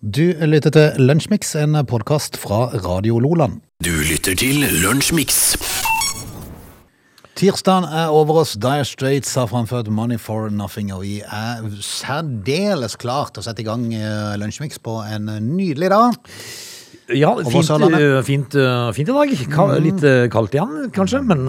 Du lytter til Lunsjmix, en podkast fra Radio Loland. Du lytter til Lunsjmix. Tirsdagen er over oss. Dire Straits har framført Money for Nothing, og vi er særdeles klar til å sette i gang eh, Lunsjmix på en nydelig dag. Ja, fint, eh, fint, eh, fint i dag. Mm. litt eh, kaldt igjen, kanskje, men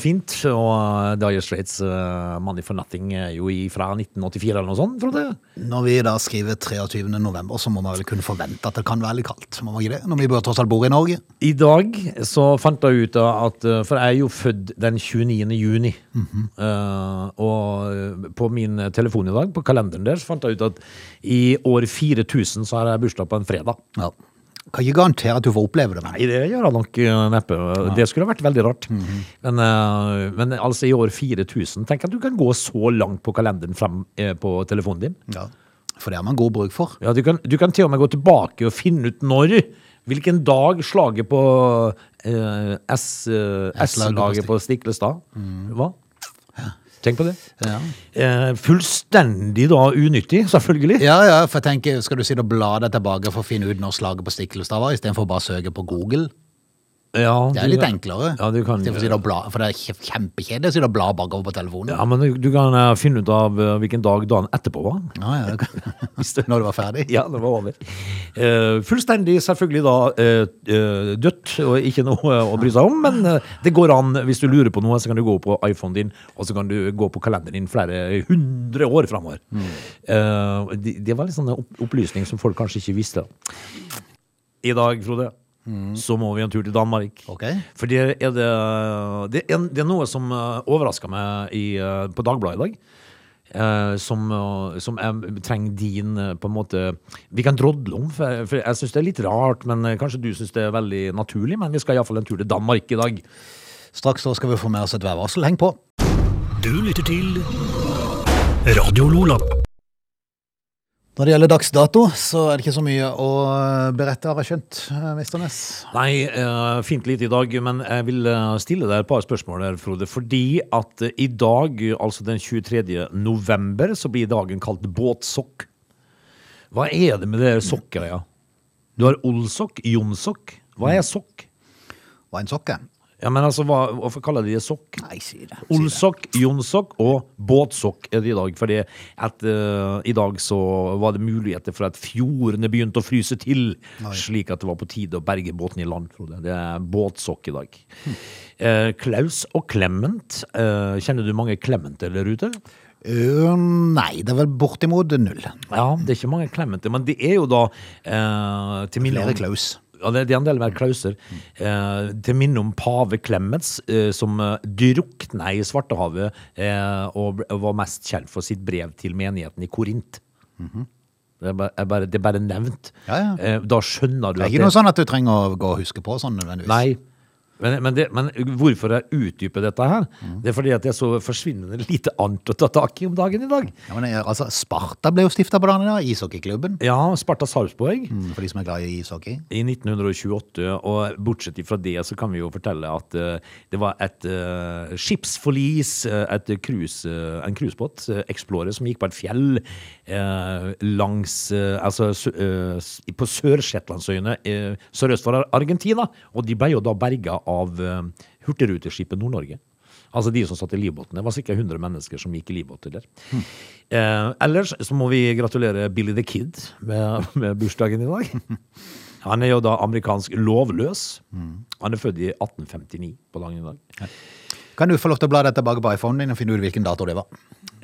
fint. Og uh, Dire Straits, uh, 'Money for Nothing', er jo fra 1984 eller noe sånt, Frode. Når vi da skriver 23. november, så må man vel kunne forvente at det kan være litt kaldt. Må man ikke det? Når vi bør tross alt bor i Norge. I dag så fant jeg ut at For jeg er jo født den 29. juni. Mm -hmm. og på min telefon i dag, på kalenderen der, så fant jeg ut at i år 4000 så har jeg bursdag på en fredag. Ja. Kan ikke garantere at du får oppleve det, men Nei, det gjør jeg nok neppe. neppe. Det skulle ha vært veldig rart. Mhm. men, eh, men altså i år 4000, tenk at du kan gå så langt på kalenderen frem eh, på telefonen din. ja. For det har man god bruk for. Ja, du kan, du kan til og med gå tilbake og finne ut når. Hvilken dag slaget på eh, S- eh, S-laget på Stiklestad var. Tenk på det. Ja. Eh, fullstendig da unyttig, selvfølgelig. Ja, ja, for jeg tenker, skal du sitte og bla deg tilbake for å finne ut når slaget på Stiklestad var, istedenfor bare å søke på Google? Ja, Det er du litt kan- enklere. Ja, du kan, for, å bla, for det er kje- kjempekjedelig å sitte og bla bakover på telefonen. ja, men du, du kan uh, finne ut av uh, hvilken dag dagen etterpå var. Ja, ja, det kan- Når du var ferdig. Ja, det var over. Uh, fullstendig selvfølgelig da dødt, og ikke noe å bry seg om, men det går an. Hvis du lurer på noe, så kan du gå på iPhonen din, og så kan du gå på kalenderen din flere hundre år framover. Eh, det, det var litt sånn opplysning som folk kanskje ikke visste. I dag, Frode, så må vi en tur til Danmark. Okay. For det er, det, det er, det er noe som uh, overraska meg i, eh, på Dagbladet i dag. eh, som, eh, som jeg trenger din eh, på en måte Vi kan drodle om, for, for jeg syns det er litt rart. Men eh, kanskje du syns det er veldig naturlig. Men vi skal iallfall en tur til Danmark i dag. Straks så skal vi få med oss et værvarsel. Heng på. Du lytter til Radio Lola. Når det gjelder dags dato, så er det ikke så mye å berette, har jeg skjønt, eh, Mr. Ness. Nei, eh, fint lite i dag, men jeg vil eh, stille deg et par spørsmål der, Frode. Fordi at eh, i dag, altså den 23. november, så blir dagen kalt båtsokk. Hva er det med det sokkgreia? Du har olsokk, jonsokk. Hva er sokk? Hva er en sokk er? Ja, men altså, hva, Hvorfor kaller de det sokk? Nei, si det. Olsokk, jonsokk og båtsokk er det i dag. Fordi at uh, i dag så var det muligheter for at fjordene begynte å fryse til. Slik at det var på tide å berge båten i land, Frode. Det er båtsokk i dag. Eh, Klaus og Clement. Uh, kjenner du mange Clementer der ute? Uh, nei, det er vel bortimot null. Ja, det er ikke mange Clementer, men det er jo da til minne Flere Klaus. Ja, det, det er en del mer klauser. Eh, til minne om pave Clemens, eh, som eh, drukna i Svartehavet eh, og og var mest kjent for sitt brev til menigheten i Korint. det, er bare, er bare, det er bare nevnt. Ja, ja. Eh, da skjønner du at Det er ikke noe sånn at du trenger å gå og huske på sånn nødvendigvis. Nei. Men, men, det, men hvorfor jeg utdyper dette her, Mm. det er fordi at det er så forsvinnende lite annet å ta tak i om dagen i dag. Ja, men, eh, altså, Sparta ble jo stifta på dagen i dag, ishockeyklubben. Ja, Sparta Sarpsborg. Mm, For de som er glad i ishockey. i 1928, og bortsett fra det så kan vi jo fortelle at uh, det var et uh, skipsforlis, et cruise, uh, en cruisebåt, Explorer, som gikk på et fjell langs Altså på Sør-Shetlandsøyene sørøst for Argentina, og de ble jo da berga av uh, Hurtigruteskipet Nord-Norge. Altså de som satt i livbåtene. Det var ca. 100 mennesker som gikk i livbåter der. Eh, ellers så må vi gratulere Billy the Kid med, med bursdagen i dag. Han er jo da amerikansk lovløs. Han er født i 1859 på dagen i dag. Kan du få lov til å bla deg tilbake på iPhonen din og finne ut hvilken dato det var?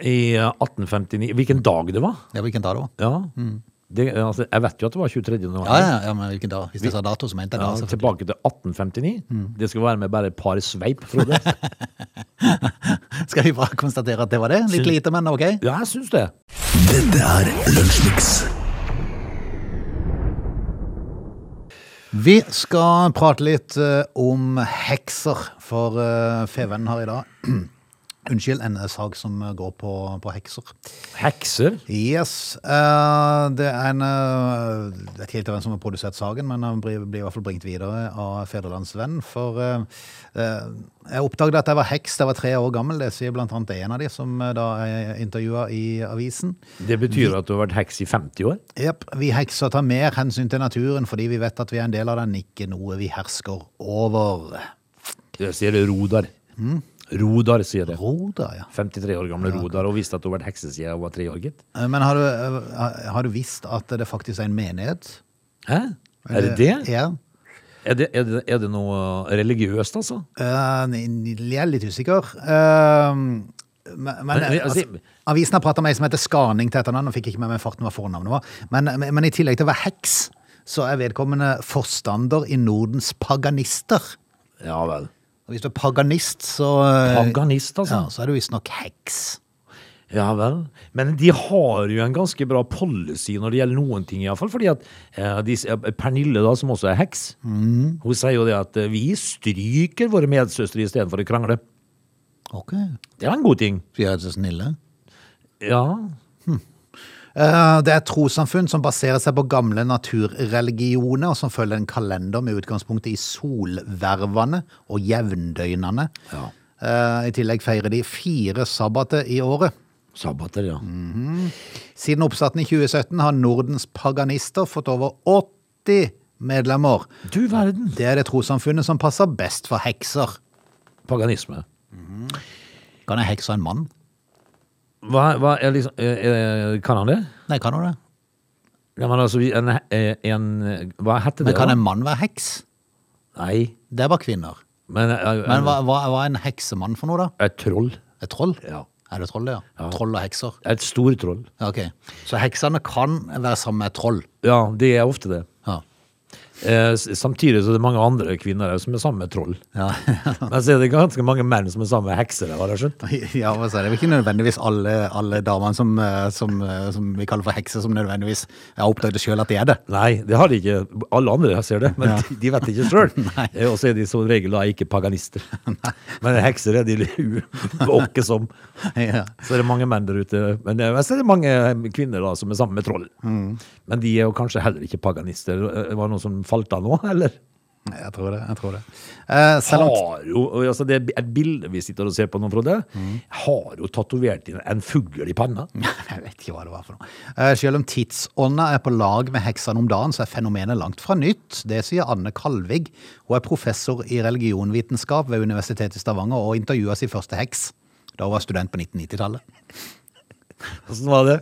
I eh, 1859 Hvilken dag det var? Ja, hvilken dag det var? Ja. Det, altså, jeg vet jo at det var 23. november. Ja, ja, ja, men hvilken dag? Hvis jeg sa dato, så mente jeg Ja, da. selvfølgelig. tilbake til 1859. Det skal være med bare et par sveip, Frode. Skal vi bare konstatere at det var det? Litt lite, men ok. Ja, jeg syns det. Dette er Lunsjmix. Vi skal prate litt eh, om hekser, for uh, Fevennen har i dag Unnskyld, en sak som går på, på hekser. Hekser? Yes. Uh, det er en uh, Jeg vet ikke helt hvem som har produsert saken, men den blir, blir i hvert fall bringt videre av Federlandsvenn. For uh, eh, jeg oppdaget at jeg var heks da jeg var tre år gammel. Det sier blant annet en av de som eh, da er intervjua i avisen. Det betyr at du har vært heks i 50 år? Jepp. Vi hekser tar mer hensyn til naturen fordi vi vet at vi er en del av den, ikke noe vi hersker over. Det sier det Rodar. Rodar sier det. Rodar, ja. 53 år gamle Rodar, og visste at hun var hekse siden hun var tre år, gitt. Eh, Men har du, eh, har du visst at det faktisk er en menighet? Hæ? Er det det? Ja. Er det, er det, er det noe religiøst, altså? Uh, jeg er litt usikker. Uh, men, men, altså, altså- avisen har prata med ei som heter Skarning til etternavn. Nå fikk jeg ikke med meg farten hva fornavnet var. Men, men, men i tillegg til å være heks, så er vedkommende forstander i Nordens paganister. Ja vel. Og hvis du er paganist, så eh, Paganist, altså. Ja, så er du visstnok heks. Ja vel. Men de har jo en ganske bra policy når det gjelder noen ting, iallfall. Fordi at eh, de, eh, Pernille, da, som også er heks, Mm. hun sier jo det at eh, vi stryker våre medsøstre istedenfor å krangle. Ok. Det er en god ting. Vi er så snille. Ja. Eh, Det er et trossamfunn som baserer seg på gamle naturreligioner, og som følger en kalender med utgangspunkt i solvervene og jevndøgnene. ja. Eh, I tillegg feirer de fire sabbater i året. Sabbater, ja. Mm. Siden oppstarten i 2017 har Nordens paganister fått over 80 medlemmer. Du verden. Det er det trossamfunnet som passer best for hekser. Paganisme. Kan jeg heks ha en mann? Hva, hva er liksom eh, eh, Kan han det? Nei, kan han det? Ja, men altså, en, eh, en Hva heter det? Men kan da? en mann være heks? Nei. Det er bare kvinner. Men, eh, Men hva, hva, hva er en heksemann for noe, da? Et troll. Et troll? Ja. Er det troll, det, ja? Troll og hekser? Et stortroll. Ja, Ok. Så heksene kan være sammen med troll? Ja, det er ofte det. Ja. Eh, samtidig så er det mange andre kvinner som er sammen med troll. Ja, Men så er det ganske mange menn som er sammen med hekser. har jeg skjønt. ja hva så er Det er ikke nødvendigvis alle, alle damene som, eh, som, eh, som vi kaller for hekser, som nødvendigvis har oppdaget sjøl at de er det. Nei, det har de ikke. Alle andre ser det, men de, de vet det ikke sjøl. Og så er de som regel da ikke paganister. Men hekser er de våke som. Ja. Så er det mange menn der ute. Men så er det mange kvinner da som er sammen med troll. Men de er jo kanskje heller ikke paganister. Det Var noen som falt av nå, eller? Jeg tror det. jeg tror det. Eh, selv om Har jo, altså det er et bilde vi sitter og ser på nå, Frode, har jo tatovert inn en fugl i panna. Jeg vet ikke hva det var for noe. Eh, Selv om tidsånda er på lag med heksene om dagen, så er fenomenet langt fra nytt. Det sier Anne Kalvig. Hun er professor i religionvitenskap ved Universitetet i Stavanger og intervjua sin første heks da hun var student på 1990-tallet. Hvordan var det?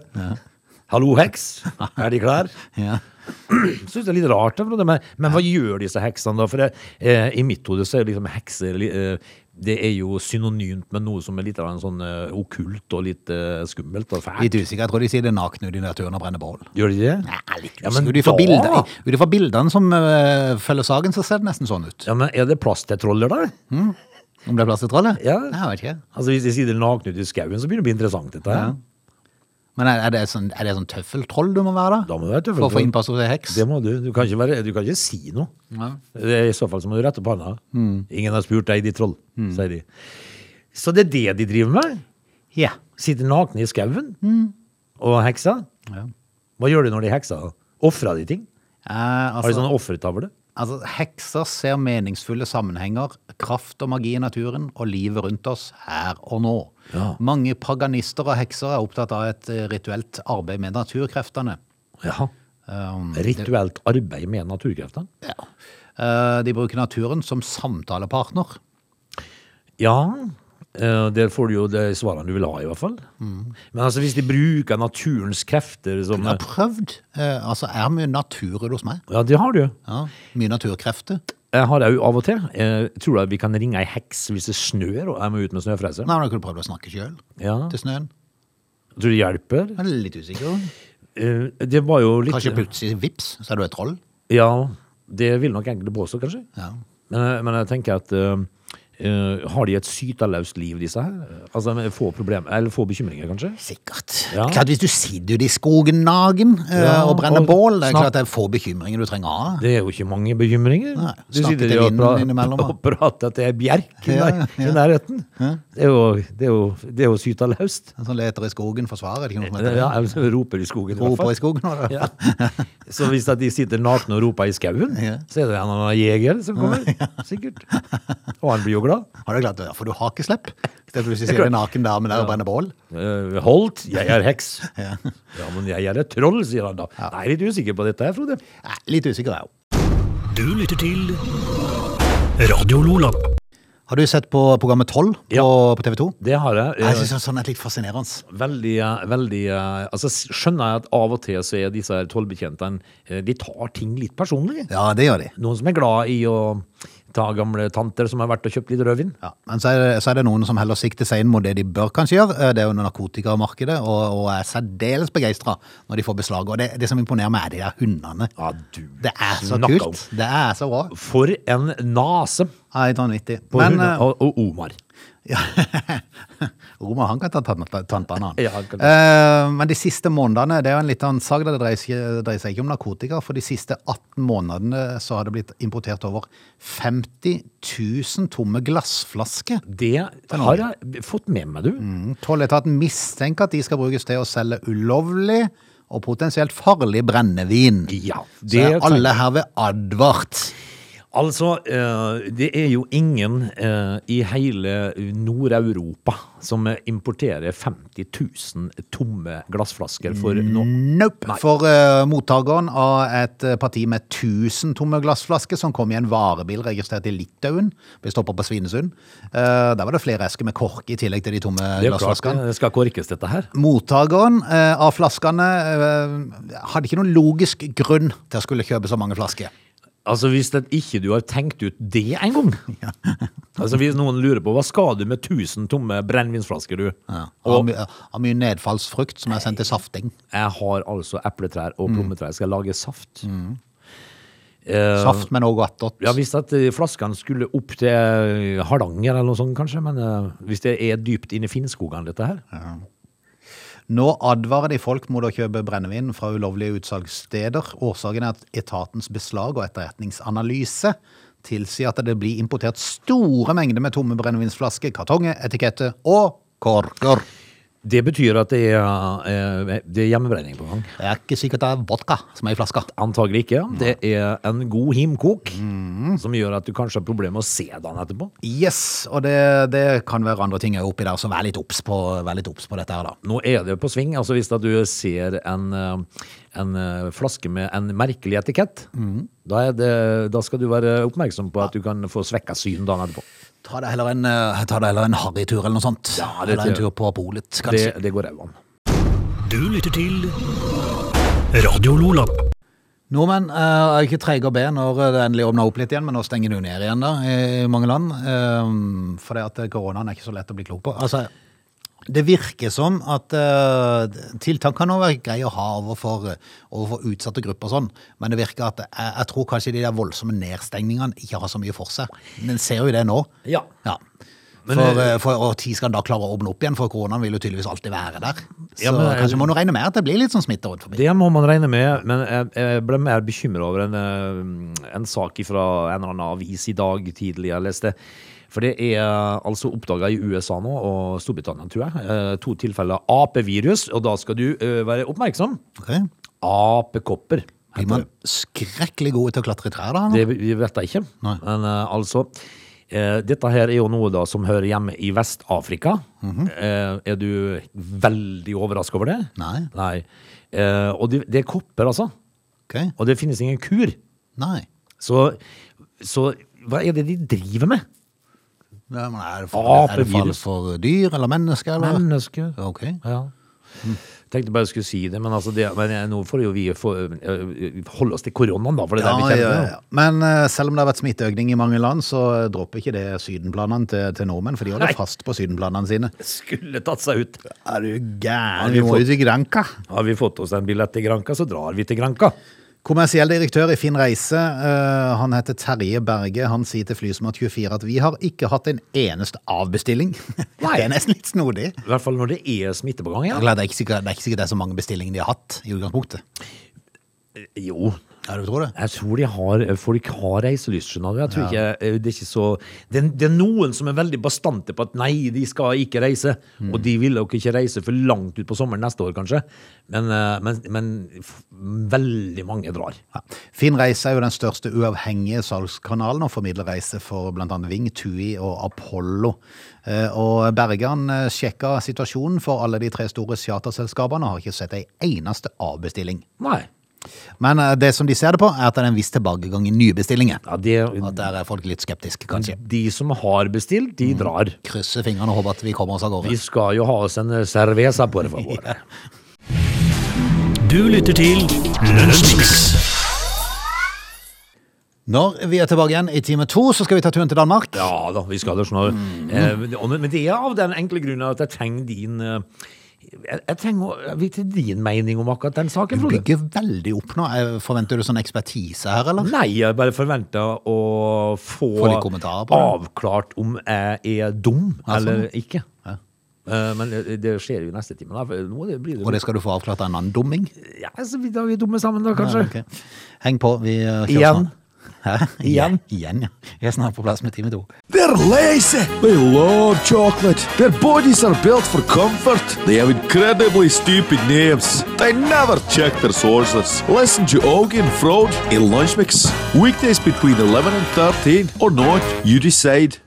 Hallo, heks. Er de klar? Ja. Syns det er litt rart, Frode, men, men hva gjør disse heksene da? For det, eh, i mitt hode så er liksom hekser eh, Det er jo synonymt med noe som er litt av en sånn uh, okkult og litt uh, skummelt og fælt. Litt usikker. Jeg tror de sier det er nakne ute i naturen og brenner bål. Gjør de det? Nei, litt Ja, men. Ut ifra bildene, bildene som uh, følger saken, så ser det nesten sånn ut. Ja, men Er det plass til troller, da? Om det er plass til trollet? Ja. Jeg vet ikke. Altså Hvis de sier det er nakne ute i skauen, så begynner det å bli interessant. dette. Ja. Men er det sånn, er det sånn tøffeltroll du må være, da? Da må du være tøffeltroll. For å få innpass hos ei heks? Det må du. Du kan ikke, være, du kan ikke si noe. Ja. Det I så fall så må du rette panna. Ingen har spurt deg, de troll, sier de. Så det er det de driver med? Ja. Sitter nakne i skauen og hekser? Ja. Hva gjør de når de hekser? Ofrer de ting? Eh, Har de altså, sånn offertavle? Altså, hekser ser meningsfulle sammenhenger, kraft og magi i naturen og livet rundt oss her og nå. Ja. Mange paganister og hekser er opptatt av et eh, rituelt arbeid med naturkreftene. Ja. Um, Rituelt arbeid med naturkreftene? ja. Uh, de bruker naturen som samtalepartner. Ja. Eh, Der får du jo de svarene du vil ha, i hvert fall. Men altså, hvis de bruker naturens krefter som Jeg har prøvd. Eh, altså, er mye natur hos meg. Ja, det har du. Ja, mye naturkrefter. Jeg har det jo av og til. Jeg tror at vi kan ringe ei heks hvis det snør og jeg må ut med snøfreser. Nei, men Da kunne du prøvd å snakke sjøl Ja. til snøen. Tror du det hjelper? Jeg er litt usikker. Eh, Det var jo litt Kanskje plutselig vips, så er du et troll? Ja, det vil nok enkelte påstå, kanskje. Ja. Men, men jeg tenker at eh, Eh, har de et sytalaust liv, disse her? Altså få problem, eller få bekymringer, kanskje? Sikkert. Ja. Klart Hvis du sitter ute i skogen nagen uh, Ja, og brenner og bål, det er klart det er få bekymringer du trenger å ha. Det er jo ikke mange bekymringer. Nei, du sitter jo og pra- og prater til ei bjerk Ja, i nærheten. Det er jo, det er jo, det er jo syteløst. En som leter i skogen for svar, er det ikke noe som heter det? Ja, eller roper i skogen. Roper i skogen. Ja. Så hvis de sitter nakne og roper i skauen, så er det en eller annen jeger som kommer. Sikkert. Og han blir jo glad. Har du klart Ja, For du har ikke slepp. Hvis du sier en naken dame der og brenner bål. Eh, Holt, jeg er heks. Ja. Ja, men jeg er et troll, sier han da. Jeg er litt usikker på dette her, Frode. Nei, Litt usikker, jeg òg. Du lytter til Radio Lola. Har du sett på programmet 12 på, Ja. på TV 2? Det har jeg. Jeg synes det er litt fascinerende. Veldig, veldig eh, Altså, skjønner jeg at av og til så er disse tollbetjentene eh, De tar ting litt personlig. Ja, det gjør de. Noen som er glad i å ta gamle tanter som har vært og kjøpt litt rødvin. Ja, men så er, det, så er det noen som heller sikter seg inn mot det de bør kanskje gjøre. Eh, Det er jo narkotikamarkedet, og, og er særdeles begeistra når de får beslag. Og det, det som imponerer meg, er de der hundene. Ja, du Det er så kult. kult. Det er så bra. For en nase Ja, Helt vanvittig. Men eh, Og, og Omar. Ja. Roma han kan ta tann- tannbanan. Ja, han kan det. Eh, Men de siste månedene, det er jo en litt annen sak. Det dreier seg, ikke om narkotika. For de siste 18 månedene så har det blitt importert over 50 000 tomme glassflasker. Det har jeg fått med meg, du. Tolletaten mistenker at de skal brukes til å selge ulovlig og potensielt farlig brennevin. Ja, Så er alle herved advart. Altså, eh, det er jo ingen eh, i hele Nord-Europa som importerer 50 000 tomme glassflasker for nå. Nope. For uh, mottakeren av et parti med 1000 tomme glassflasker som kom i en varebil registrert i Litauen, ble stoppa på Svinesund. uh, der var det flere esker med kork i tillegg til de tomme Det klart glassflaskene. det skal korkes, dette her. Mottakeren uh, av flaskene hadde ikke noen logisk grunn til å skulle kjøpe så mange flasker. Altså, hvis det ikke du har tenkt ut det en gang Altså, hvis noen lurer på hva skal du med 1000 tomme brennevinsflasker, du? Ja. Og my av mye nedfallsfrukt som er sendt til safting. jeg har altså epletrær og plommetrær. Jeg skal lage saft. Eh, Saft med noe attåt. Ja, Hvis at eh, flaskene skulle opp til eh, Hardanger eller noe sånt, kanskje. Men eh, hvis det er dypt inne i Finnskogene, dette her. Nå advarer de folk mot å kjøpe brennevin fra ulovlige utsalgssteder. Årsaken er at etatens beslag og etterretningsanalyse tilsier at det blir importert store mengder med tomme brennevinsflasker, kartonger, etiketter og korker. Det betyr at det er, eh, det er hjemmebrenning på gang. Det er ikke sikkert det er vodka som er i flaska. Antagelig ikke. Det er en god himkok som gjør at du kanskje har problemer med å se den etterpå. Yes, og det, det kan være andre ting oppi der, så vær litt obs på, på dette her, da. Nå er det på sving. altså Hvis du ser en, eh, en eh, flaske med en merkelig etikett, da, er det, da skal du være oppmerksom på at du kan få svekka syn dagen etterpå. Ta deg heller en, eh, ta deg heller en harrytur eller noe sånt. Ja, det eller en tur på polet, kanskje. det går ræva an. Du lytter til Radio Lola. Nordmenn eh, er ikke treige å be når det endelig åpner opp litt igjen, men nå stenger det jo ned igjen da, i mange land. Fordi for at koronaen er ikke så lett å bli klok på. Altså, det virker som at uh, tiltak kan også være greie å ha overfor, overfor utsatte grupper og sånn, men det virker at jeg, jeg tror kanskje de der voldsomme nedstengningene ikke har så mye for seg. Men ser jo det nå. Ja. Ja. Men, for, eh, eh, for, og tid skal da klare å åpne opp igjen, for koronaen vil jo tydeligvis alltid være der. Så Ja, men- kanskje må man regne med at det blir litt sånn smitte rundt forbi. Det må man regne med, men jeg, jeg ble mer bekymra over en, eh, en sak fra en eller annen avis i dag tidlig jeg leste. For det er altså oppdaga i USA nå, og Storbritannia, tror jeg, eh, to tilfeller apevirus. Og da skal du eh, være oppmerksom. Okay. Apekopper. Blir man skrekkelig god til å klatre i trær da? Det vi vet jeg ikke. Nei. Men uh, altså uh, Dette her er jo noe da som hører hjemme i Vest-Afrika. Mm -hmm. uh, er du veldig overraska over det? Nei. Nei. Eh, og det, det er kopper, altså. Okay. Og det finnes ingen kur. Nei. Så, så hva er det de driver med? Ja, men er det for, er det Apevirus. for dyr eller mennesker? Eller? Mennesker. Ok. Ja. Tenkte bare jeg skulle si det, men, altså det, men eh, nå får jo vi få, eh, holde oss til koronaen, da. For det er Ja, der vi ja, kjenner ja. Men eh, selv om det har vært smitteøkning i mange land, så dropper ikke det sydenplanene til, til nordmenn, for de holder Nei. fast på sydenplanene sine. Skulle tatt seg ut. Er du gæren? vi Vi må jo til Granca. Har vi fått oss en billett til Granka, så drar vi til Granka. Kommersiell direktør i Finn Reise, eh, han heter Terje Berge, han sier til Flysmart24 at vi har ikke hatt en eneste avbestilling. Nei. Det er nesten litt snodig. I hvert fall når det er smitte på gang. Ja. Det er ikke sikkert det er, ikke sikkert det er så mange bestillinger de har hatt i utgangspunktet. Jo, Ja, du tror det? jeg tror de har, folk har reiselyst, skjønner du. Jeg tror ikke, eh, det er ikke så det, er- det er noen som er veldig bastante på at nei, de skal ikke reise. Mm. Og de vil nok ikke reise for langt ut på sommeren neste år, kanskje. Men, eh, men, men veldig mange drar. Ja. Finn Reise er jo den største uavhengige salgskanalen og formidler reiser for annet Ving, TUI og Apollo. Eh, Og Bergan sjekka situasjonen for alle de tre store charterselskapene og har ikke sett ei eneste avbestilling. Nei. Men eh, det som de ser det på, er at det er en viss tilbakegang i nye bestillinger. Ja, de, At der er folk litt skeptiske, kanskje. de som har bestilt, de Mm. drar. Krysser fingrene og håper at vi kommer oss av gårde. Vi skal jo ha oss en cerveza på det, for våre. Du lytter til Lunsjmix. Når vi er tilbake igjen i time to, så skal vi ta turen til Danmark. Ja da, vi skal det snart. Eh, men det er av den enkle grunnen at jeg trenger din eh, jeg, jeg trenger å vite din mening om akkurat den saken, Du bygger veldig opp nå. Forventer du sånn ekspertise her, eller? Nei, jeg bare forventer å få, Få avklart om jeg er dum Ja, sånn. eller ikke. Ja. Eh, men det, skjer jo neste time. Da. Det blir det, Og det skal du få avklart av en annen dumming? Ja, så vi, da er vi dumme sammen, da, kanskje. Ja, okay. Heng på, vi eh, kjører Igjen. snart. Hæ? Igjen? Igjen, ja. Vi er snart på plass med time to. They're lazy. They love chocolate. Their bodies are built for comfort. They have incredibly stupid names. They never check their sources. Listen to Augie and Frode in Lunch Mix. Weekdays between 11 and 13 or not, you decide.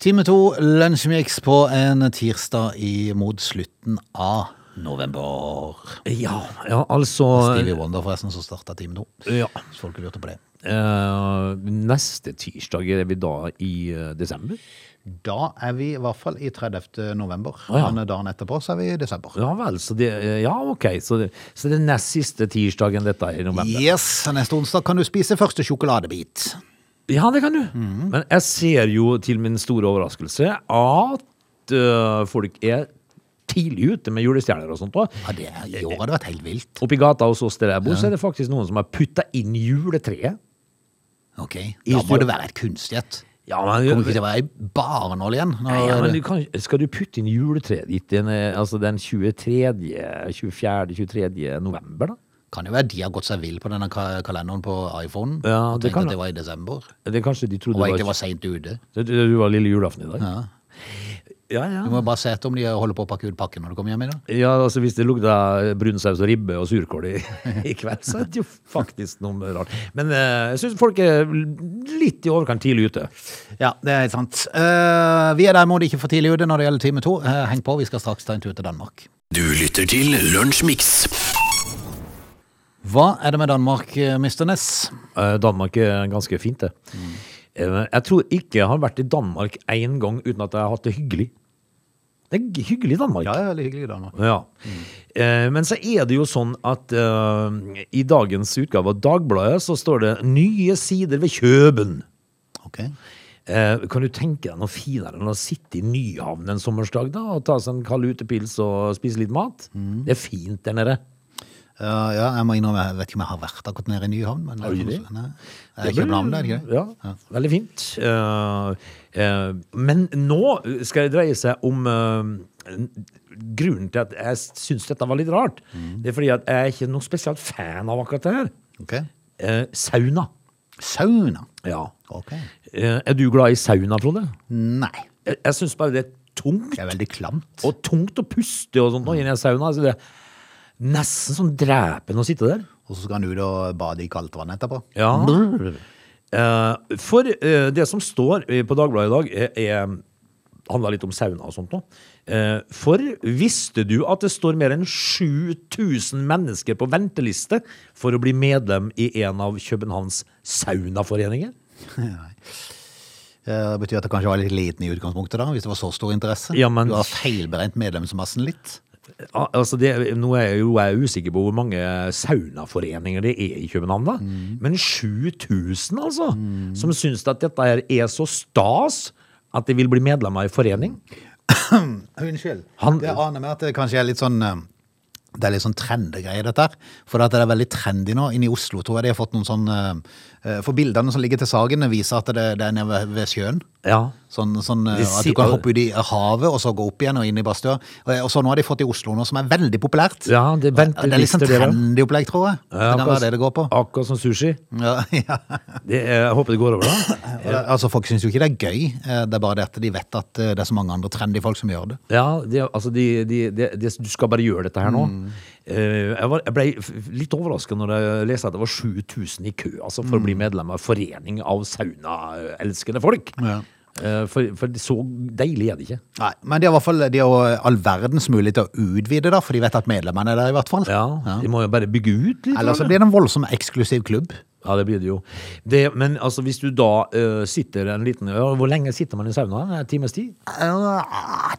Time to, lunsjmix på en tirsdag i mot slutten av november. Ja, ja, altså Stevie Wonder forresten som starta time nå. ja. Hvis folk lurte på det. Uh, neste tirsdag er vi da i uh, desember. Da er vi i hvert fall i 30. november. Ah, ja. Men dagen etterpå så er vi i desember. Ja vel, så det, eh, ja ok, så det, så det er nest siste tirsdagen dette er i november. Yes, Neste onsdag kan du spise første sjokoladebit. Ja, det kan du. Mm. Men jeg ser jo til min store overraskelse at uh, folk er tidlig ute med julestjerner og sånt. også. Ja, det er, I år har det vært helt vilt. Oppi gata hos oss der jeg bor, så er det faktisk noen som har putta inn juletreet. Ok, Da må det være et kunstighet Ja, men, Kommer ikke til å være ei barnål igjen. Når, ja, men du kan, skal du putte inn juletreet ditt den, eh, altså den 23., 24., 23. november, da? Kan jo være de har gått seg vill på denne kalenderen på iPhone. Ja, og det tenkte kan- at det var i desember. Det kanskje de trodde Og ikke var, var seint ute. du var lille julaften i dag? Ja. Ja, ja. Du må bare se etter om de holder på å pakke ut pakken når du kommer hjem i dag. Ja, altså Hvis det lukta brunsaus og ribbe og surkål i, i kveld, så er det jo faktisk noe rart. Men uh, jeg syns folk er litt i overkant tidlig ute. Ja, det er helt sant. Uh, vi er derimot ikke for tidlig ute når det gjelder time to. Uh, heng på, vi skal straks ta en tur til Danmark. Du lytter til Lunsjmix. Hva er det med Danmark, Mr. Ness? Eh, Danmark er ganske fint, det. Mm. Jeg tror ikke jeg har vært i Danmark én gang uten at jeg har hatt det hyggelig. Det er hyggelig i Danmark. Ja, det er veldig hyggelig i Danmark. Ja. Eh, men så er det jo sånn at eh, i dagens utgave av Dagbladet så står det 'Nye sider ved Kjøben'. Ok. Eh, kan du tenke deg noe finere enn å sitte i Nyhavn en sommersdag da, og ta seg en kald utepils og spise litt mat? Det er fint der nede. Ja, ja, jeg må innrømme, jeg vet ikke om jeg har vært akkurat nede i Nyhavn. Men Har du det? Nei. Er København, det er det ikke det? Ja, veldig fint. Eh, men nå skal det dreie seg om eh, grunnen til at jeg syns dette var litt rart. Det er fordi at jeg er ikke noe spesielt fan av akkurat det her. Ok. Eh, sauna. Sauna. Ja. Ok. Eh, er du glad i sauna, Frode? Nei. Jeg, jeg syns bare det er tungt. Det er veldig klamt. Og tungt å puste og sånt nå inni en sauna. Altså det er nesten sånn drepende å sitte der. Og så skal han ut og bade i kaldt vann etterpå. Ja. Eh, for eh, det som står eh, på Dagbladet i dag, er, er handler litt om sauna og sånt nå. Eh, for visste du at det står mer enn 7000 mennesker på venteliste for å bli medlem i en av Københavns saunaforeninger? Nei. Eh, Det betyr at det kanskje var litt liten i utgangspunktet, da, hvis det var så stor interesse. Ja, men- Du har feilberegnet medlemsmassen litt. Altså det, nå er jeg jo jeg er usikker på hvor mange saunaforeninger det er i København, da. Men 7000, altså! Som syns at dette her er så stas at de vil bli medlemmer i forening. Unnskyld. Han- Jeg aner meg at det kanskje er litt sånn eh, det er litt sånn trendegreie, dette her. For det er veldig trendy nå. Inne i Oslo tror jeg de har fått noen sånn eh, eh, For bildene som ligger til saken, viser at det, det er nede ved, ved sjøen. Ja. Sånn, sånn eh, at du kan hoppe ut i havet og så gå opp igjen og inn i badstua. Og, og så nå har de fått i Oslo noe som er veldig populært. Ja, det er vent- det er litt sånn trendy opplegg, tror jeg. Det kan være det det går på. Akkurat som sushi. Ja, ja. Det jeg håper det går over, da. Altså, Folk syns jo ikke det er gøy, eh, det er bare det at de vet at eh, det er så mange andre trendy folk som gjør det. Ja, det, altså de, de, de, du skal bare gjøre dette her nå. Mm. Eh, jeg, var, jeg ble litt overraska når jeg leste at det var 7000 i kø altså for å bli medlem av Forening av saunaelskende folk. Mm. Ja. Eh, for, for så deilig er det ikke. Nei, Men de har i hvert fall de har all verdens mulighet til å utvide, da, for de vet at medlemmene er der, i hvert fall. Ja, De må jo bare bygge ut litt. Eller så blir det en voldsom eksklusiv klubb. Ja, det blir det jo. Det, men altså, hvis du da uh, sitter en liten ja, Hvor lenge sitter man i sauna? En times tid? Uh,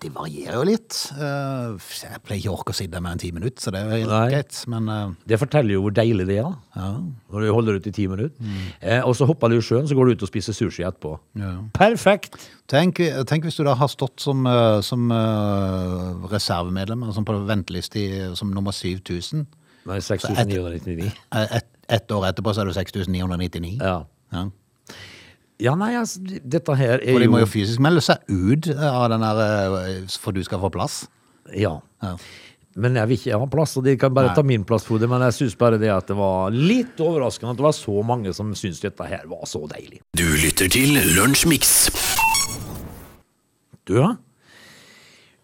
Det varierer jo litt. Uh, Jeg pleier ikke å orke å sitte med enn ti minutter, så det er helt greit. Men Det forteller jo hvor deilig det er. ja. Når du holder ut i ti minutter. Eh, og så hopper du i sjøen, så går du ut og spiser sushi etterpå. Ja. Perfekt! Tenk, tenk hvis du da har stått som, som reservemedlem, altså på venteliste som nummer 7000. Nei, 6999. Et, Ett ett år etterpå så er det 6999. Ja. Ja. ja, nei, altså, dette her er jo For de må jo fysisk melde seg ut av den der eh, for du skal få plass. Ja. Ja. Men jeg vil ikke ha plass, og de kan bare Nei. ta min plass, Frode. Men jeg syns bare det at det var litt overraskende at det var så mange som syntes dette her var så deilig. Du lytter til Lunsjmix. Du, ja?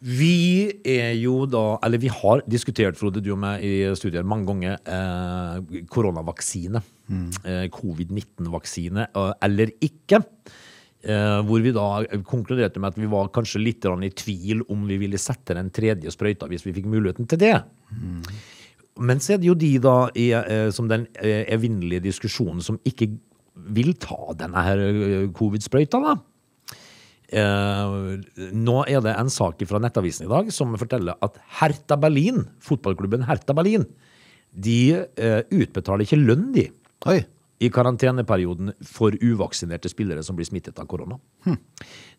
Vi er jo da Eller vi har diskutert, Frode, du og meg i studiet mange ganger, eh, koronavaksine. Eh, Covid-19-vaksine eh, eller ikke. Eh, hvor vi da konkluderte med at vi var kanskje litt i tvil om vi ville sette den tredje sprøyta hvis vi fikk muligheten til det. Men så er det jo de da i, eh, som den evinnelige diskusjonen som ikke vil ta denne her covid-sprøyta, da. Eh, nå er det en sak fra Nettavisen i dag som forteller at Hertha Berlin, fotballklubben Hertha Berlin, de eh, utbetaler ikke lønn, de, Oi. i karanteneperioden for uvaksinerte spillere som blir smittet av korona.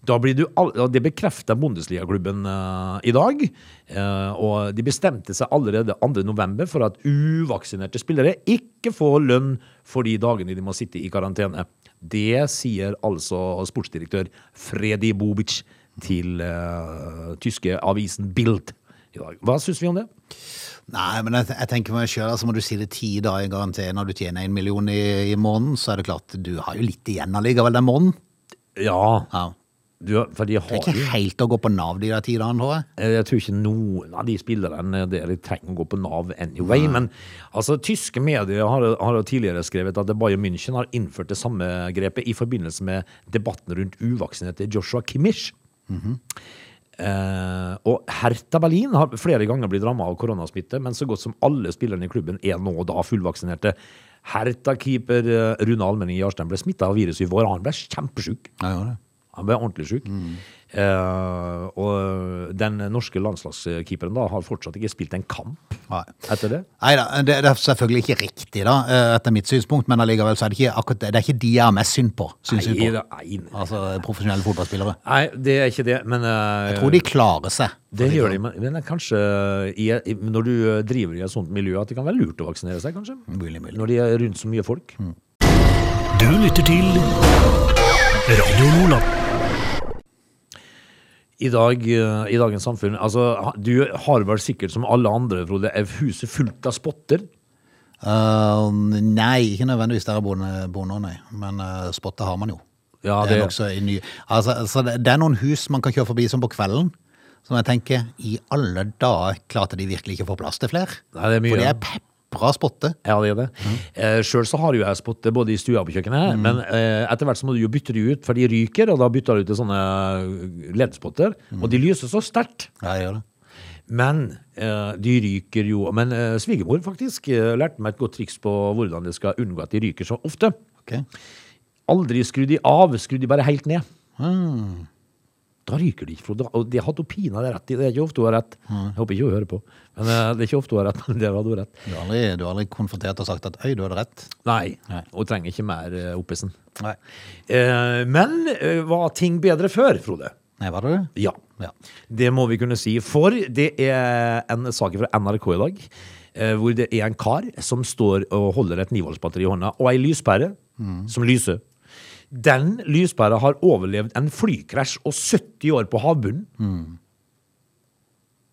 Da blir du Det bekrefter Bundesliga-klubben uh, i dag. Uh, og de bestemte seg allerede 2. november for at uvaksinerte spillere ikke får lønn for de dagene de må sitte i karantene. Det sier altså sportsdirektør Fredi Bobic til uh, tyske avisen Bild i dag. Hva syns vi om det? Nei, men jeg, jeg tenker meg selv, altså må du si det ti dager i karantene når du tjener en million i, i måneden, så er det klart, du har jo litt igjen allikevel den måneden. Ja, Ja. Du, for de Det er ikke helt å gå på Nav de der ti tror jeg. Eh, Jeg tror ikke noen av de spillerne der trenger å gå på Nav anyway. Men altså, tyske medier har, har jo tidligere skrevet at Bayern München har innført det samme grepet i forbindelse med debatten rundt uvaksinerte Joshua Kimmich. Eh, og Hertha Berlin har flere ganger blitt rammet av koronasmitte, men så godt som alle spillerne i klubben er nå da fullvaksinerte. Hertha-keeper eh, Rune Almenning Jarstein ble smitta av viruset i vår, han ble kjempesjuk. Ja, ja, det. Han ble ordentlig syk. Uh, og den norske landslagskeeperen da har fortsatt ikke spilt en kamp Nei. etter det. Neida, det, det er selvfølgelig ikke riktig da, eh, etter mitt synspunkt, men allikevel så er det ikke akkurat det. Det er ikke de jeg har mest synd på, Syns Nei, på. nei, nei. Altså profesjonelle fotballspillere. Nei, det er ikke det, men uh, Jeg tror de klarer seg. Det gjør de, men, men er kanskje i, når du eh, driver i et sånt miljø, at det kan være lurt å vaksinere seg, kanskje? Mulig, mulig. Når de er rundt så mye folk. Du lytter til Radio Nordland. I dag, eh, i dagens samfunn Altså, du har vel sikkert som alle andre, Frode, er huset fullt av spotter? Uh, nei, ikke nødvendigvis der jeg bor, bor nå, nei. Men uh, spotter har man jo. Ja, det det- er ny... Altså, altså, det, er noen hus man kan kjøre forbi som på kvelden, som jeg tenker, i alle dager klarte de virkelig ikke å få plass til flere. Er. For det er pepra spotte. Ja, det er det. Eh, Sjøl så har jo jeg spotte både i stua og på kjøkkenet, men eh, etter hvert så må du jo bytte de ut, for de ryker, og da bytter du til sånne leddspotter, og de lyser så sterkt. Ja, jeg gjør det. Men eh, de ryker jo Men eh, svigermor faktisk eh, lærte meg et godt triks på hvordan det skal unngå at de ryker så ofte. Ok. Aldri skru de av, skru de bare helt ned. Hmm. Da ryker de ikke. Frode. Og de hadde pinadø rett i. Det er ikke ofte hun har rett. Jeg håper ikke hun hører på. Men eh, det er ikke ofte hun har rett. Men det hadde hun rett. Du har aldri, du har aldri konfrontert og sagt at øy, du hadde rett. Nei, Nei. hun trenger ikke mer uh, oppesen. Nei. Eh, men uh, var ting bedre før, Frode? Nei, var det det? Ja. Ja. Det må vi kunne si. For det er en sak fra NRK i dag. eh, Hvor det er en kar som står og holder et 9-voltsbatteri i hånda, og ei lyspære som lyser. Den lyspæra har overlevd en flykrasj og 70 år på havbunnen.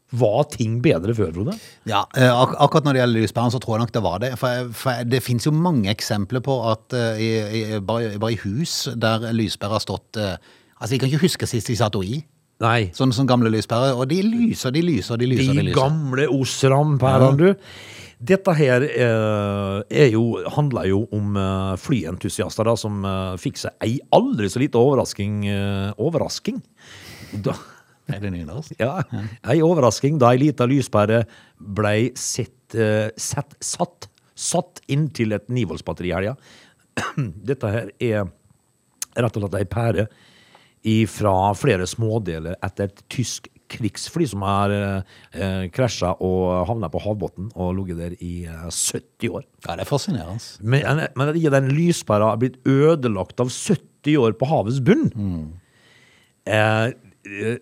Var ting bedre før, Frode? Ja, eh, ak akkurat når det gjelder lyspæren, så tror jeg nok det var det. For, for det finnes jo mange eksempler på at uh, i, i, bare, bare i hus der lyspæra har stått uh, Altså, jeg kan ikke huske sist de satt henne i. Nei. Sånn som gamle lyspærer. Og de lyser, de lyser, de lyser. De de lyser. gamle Osram-pærene, du. Dette her eh, er jo, handler jo om eh, flyentusiaster da, som eh, fikk seg ei aldri så lite overrasking. eh, overrasking? Da, Er det nynorsk? ja, ei overrasking da ei lita lyspære blei sett, eh, sett, satt, satt inntil et nivoldsbatteri i helga. Dette her er rett og slett ei pære fra flere smådeler etter et tysk krigsfly som har eh, krasja og havna på havbunnen og ligget der i eh, 70 år. Ja, det er fascinerende. Men, men at ikke den lyspæra har blitt ødelagt av 70 år på havets bunn mm. eh,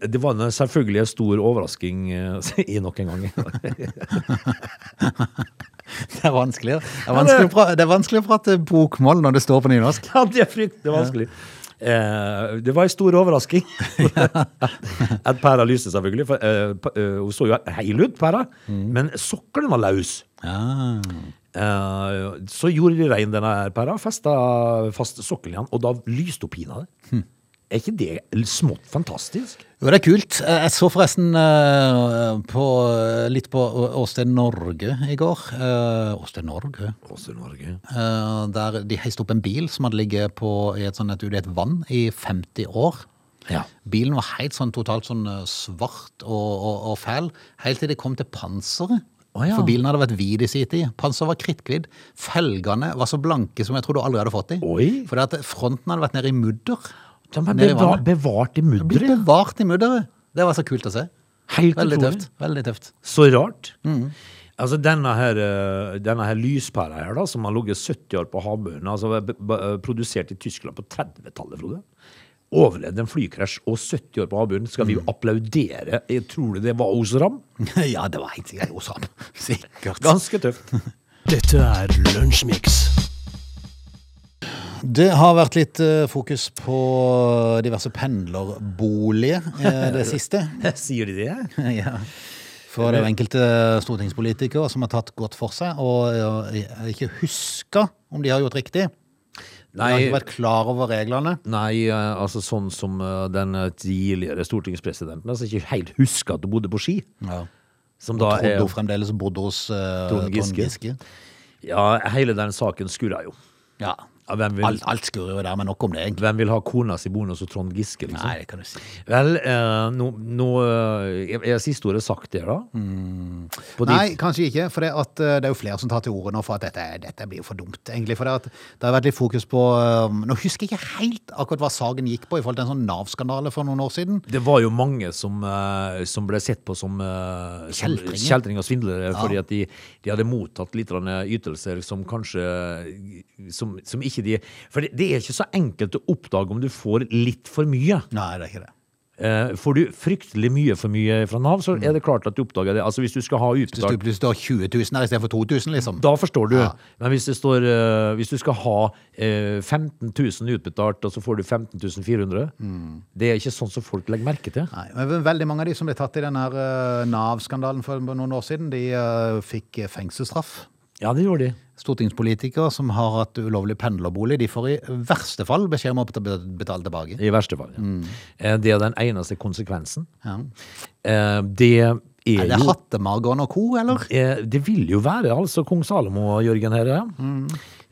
Det var en- selvfølgelig en stor overrasking eh, i nok en gang. Det er vanskelig. Det er vanskelig, å prate bokmål når det står på nynorsk. Ja, det er fryktelig vanskelig. Eh, det var en stor overrasking. At pæra lyste, selvfølgelig. For, eh, eh, hun så jo heil ut, pæra, men sokkelen var løs. Ja. Eh, så gjorde de rein denne pæra, festa fast sokkelen igjen, og da lyste hun pinadø. Er ikke det smått fantastisk? Jo, det er kult. Eh, Jeg så forresten eh, på, litt på Åsted Norge i går. Eh, Åsted Norge? Åsted Norge. Eh, Der de heiste opp en bil som hadde ligget på, i et, sånt, et, et vann i 50 år. Ja. Bilen var helt sånn totalt sånn eh, svart og, og, og fæl, helt til det kom til panseret. Oh, ja. For bilen hadde vært hvit i sin tid. Panseret var kritthvitt. Felgene var så blanke som jeg tror du aldri hadde fått dem. Fordi at fronten hadde vært nede i mudder. De er Nede i beva vannet. bevart i Blitt mudderet. bevart i mudderet. Det var så kult å se. Helt Veldig utrolig. tøft. Veldig tøft. Så rart. Altså denne her, eh, denne her lyspæra her, da, som har ligget 70 år på havbunnen, altså produsert i Tyskland på 30-tallet, Frode. Overlevde en flykrasj og 70 år på havbunnen. Skal vi jo applaudere? Jeg tror du det var Osram? ja, det var helt sikkert Osam. Sikkert. Ganske tøft. Dette er Lunsjmix. Det har vært litt eh, fokus på diverse pendlerboliger eh, det siste. Sier de det? ja. For det er jo enkelte stortingspolitikere som har tatt godt for seg, og eh, ikke huska om de har gjort riktig. Nei, De har ikke vært klar over reglene. nei, eh, altså sånn som eh, den eh, tidligere stortingspresidenten, altså ikke helt husker at du bodde på Ski. Ja. Som Da da trodde hun fremdeles bodde hos uh, Trond Giske. Giske. Ja, hele den saken skurra jo. Ja. Ja, vil, Alt, alt skurrer jo der, men nok om det, egentlig. hvem vil ha kona si bonus og Trond Giske, liksom? Nei, det kan du si. Vel, eh, nå, no, no, er- er siste ordet sagt der, da? På de- Nei, kanskje ikke. For det, at, eh, det er jo flere som tar til orde nå for at dette, dette blir jo for dumt, egentlig. For det, at, det har vært litt fokus på eh, Nå husker jeg ikke helt akkurat hva saken gikk på i forhold til en sånn Nav-skandale for noen år siden. Det var jo mange som, eh, som ble sett på som, eh, Kjeltringer. og svindlere, fordi at de, de hadde mottatt litt ytelser som kanskje som, som ikke de For det, det er ikke så enkelt å oppdage om du får litt for mye. Nei, det er ikke det. Eh, får du fryktelig mye for mye fra Nav, så er det klart at du oppdager det. Altså Hvis du skal ha Hvis utbetalt plutselig står 20 000 her istedenfor 2000, liksom. Da forstår du. Ja. Men hvis det står eh, Hvis du skal ha eh, 15 000 utbetalt, og så får du 15 400 Det er ikke sånn som folk legger merke til. Nei, men Veldig mange av de som ble tatt i den her eh, Nav-skandalen for noen år siden, de uh, fikk fengselsstraff. Ja, det gjorde de. Stortingspolitikere som har hatt ulovlig pendlerbolig, de får i verste fall beskjed om å betale tilbake. I verste fall. Ja. Mm. Det er den eneste konsekvensen. Ja. Eh, Det er Er det jo Hattemargon og co., eller? eh, Det vil jo være altså kong Salomo og Jørgen her. Ja.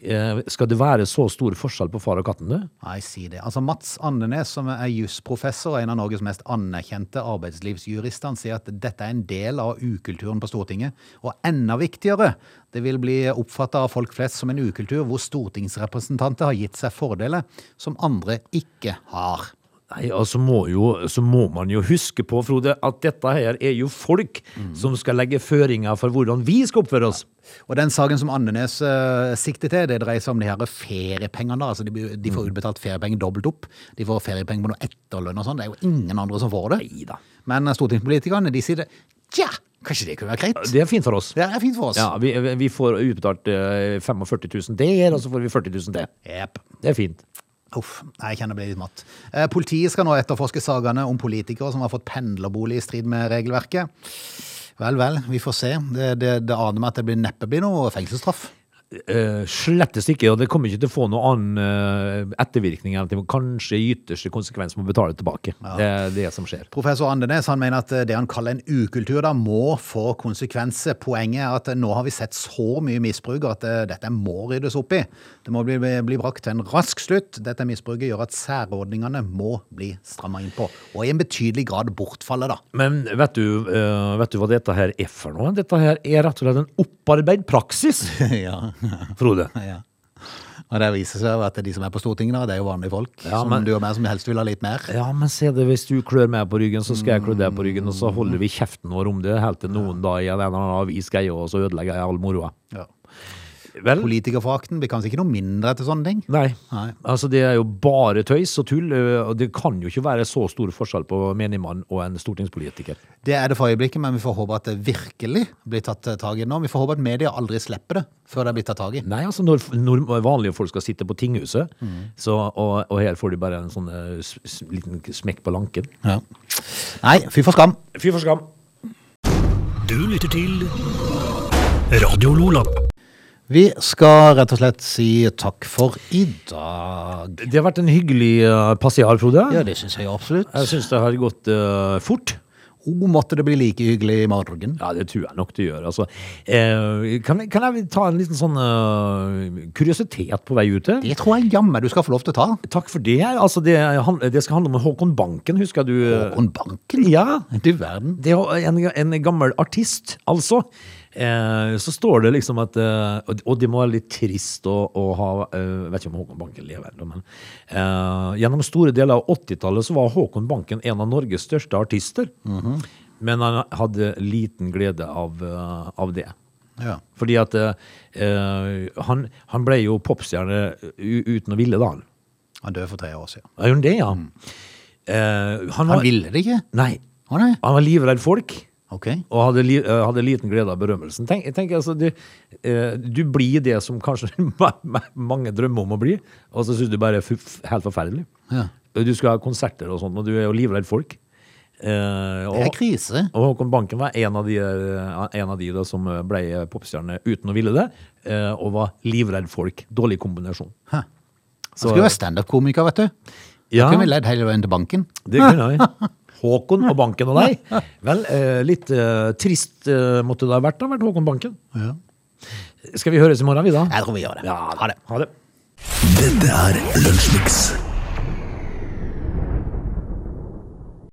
Eh, Skal det være så stor forskjell på far og katten, du? Nei, si det. Altså Mats Andenes, som er jusprofessor og en av Norges mest anerkjente arbeidslivsjurister, han sier at dette er en del av ukulturen på Stortinget. Og enda viktigere, det vil bli oppfatta av folk flest som en ukultur hvor stortingsrepresentanter har gitt seg fordeler som andre ikke har. Nei, altså må jo, så må man jo huske på, Frode, at dette her er jo folk som skal legge føringer for hvordan vi skal oppføre oss. Og den saken som Andenes uh, sikter til, det dreier seg om de her feriepengene. da. Altså de, de får utbetalt feriepenger dobbelt opp. De får feriepenger på noe etterlønn og sånn. Det er jo ingen andre som får det. Neida. Men uh, stortingspolitikerne de sier det. Tja, kanskje det kunne være greit? Det er fint for oss. Det er fint for oss. Ja, vi, vi får utbetalt eh, 45 000 der, og så får vi 40 000 der. Jep. Det er fint. Uff, jeg kjenner det blir litt matt. Eh, politiet skal nå etterforske sakene om politikere som har fått pendlerbolig i strid med regelverket. Vel, vel, vi får se. Det, det, det aner meg at det blir neppe blir noe fengselsstraff. Uh, slettes ikke, og det kommer ikke til å få noen annen uh, ettervirkning enn at de kanskje i ytterste konsekvens må betale tilbake. Det er det som skjer. Professor Andenes han mener at det han kaller en ukultur da må få konsekvenser. Poenget er at nå har vi sett så mye misbruk at uh, dette må ryddes opp i. Det må bli, bli brakt til en rask slutt. Dette misbruket gjør at særordningene må bli stramma inn på, og i en betydelig grad bortfaller, da. Men vet du, eh, vet du hva dette her er for noe? Dette her er rett og slett en opparbeid praksis, ja. Frode. ja. Og det viser seg at de som er på Stortinget, da, det er jo vanlige folk. Ja, som men- du og meg som helst vil ha litt mer. Ja, men se det, hvis du klør meg på ryggen, så skal jeg klø deg på ryggen, og så holder vi kjeften vår om det, helt til noen da i en eller annen avis greier, ødelegger jeg all moroa. Ja. Vel? Politikerforakten blir kanskje ikke noe mindre etter sånne ting. Nei. Nei. Altså det er jo bare tøys og tull, og det kan jo ikke være så stor forskjell på menigmann og en stortingspolitiker. Det er det for øyeblikket, men vi får håpe at det virkelig blir tatt eh, tak i nå. Vi får håpe at media aldri slipper det før det blir tatt tak i. Nei, altså når, når vanlige folk skal sitte på tinghuset, så, og, og her får de bare en sånn liten smekk på lanken. Ja. Nei, fy for skam. Fy for skam. Du lytter til Radio Lola. Vi skal rett og slett si takk for i dag. Det har vært en hyggelig uh, passial, Frode. Ja, det syns jeg absolutt. Jeg syns det har gått uh, fort. Oh, måtte det bli like hyggelig i morgen. Ja, det tror jeg nok det gjør. Altså, eh, kan, kan jeg ta en liten sånn uh, kuriositet på vei ut? Det tror jeg jammen du skal få lov til å ta. Takk for det. Altså, det, det skal handle om Håkon Banken, husker du? Håkon Banken? Ja. Du verden. Det er en, en gammel artist, altså. Eh, så står det liksom at eh, og- det må være litt trist å, å ha eh, Vet ikke om Håkon Banken lever ennå, men eh, gjennom store deler av 80-tallet så var Håkon Banken en av Norges største artister. Men han hadde liten glede av, eh, av det. Ja. Fordi at han, han ble jo popstjerne uten å ville, da. han. Han døde for tre år siden. Ja, det, ja? Eh, han, var, Han ville det ikke? Nei. Å nei? Han var livredd folk. Ok. Og hadde, li, eh, hadde liten glede av berømmelsen. Tenk, tenk altså, du, eh, du blir det som kanskje ma- ma- mange drømmer om å bli, og så syns du bare er helt forferdelig. Ja. Du skal ha konserter og sånt, og du er jo livredd folk. Eh, Det er krise. og Håkon Banken var en av de, eh, en av de da, som ble popstjerne uten å ville det, eh, og var livredd folk. Dårlig kombinasjon. Hæ. Han skulle være standup-komiker, vet du. Ja. Da kunne vi ledd hele veien til banken. Det kunne vi. Håkon og Banken og deg. Vel, eh, litt eh, trist eh, måtte det ha vært, da, vært Håkon Banken. Ja. Skal vi høres i morgen, vi da? Jeg tror vi gjør det. Ja, Ha det. Ha det. Dette er Lunsjmix.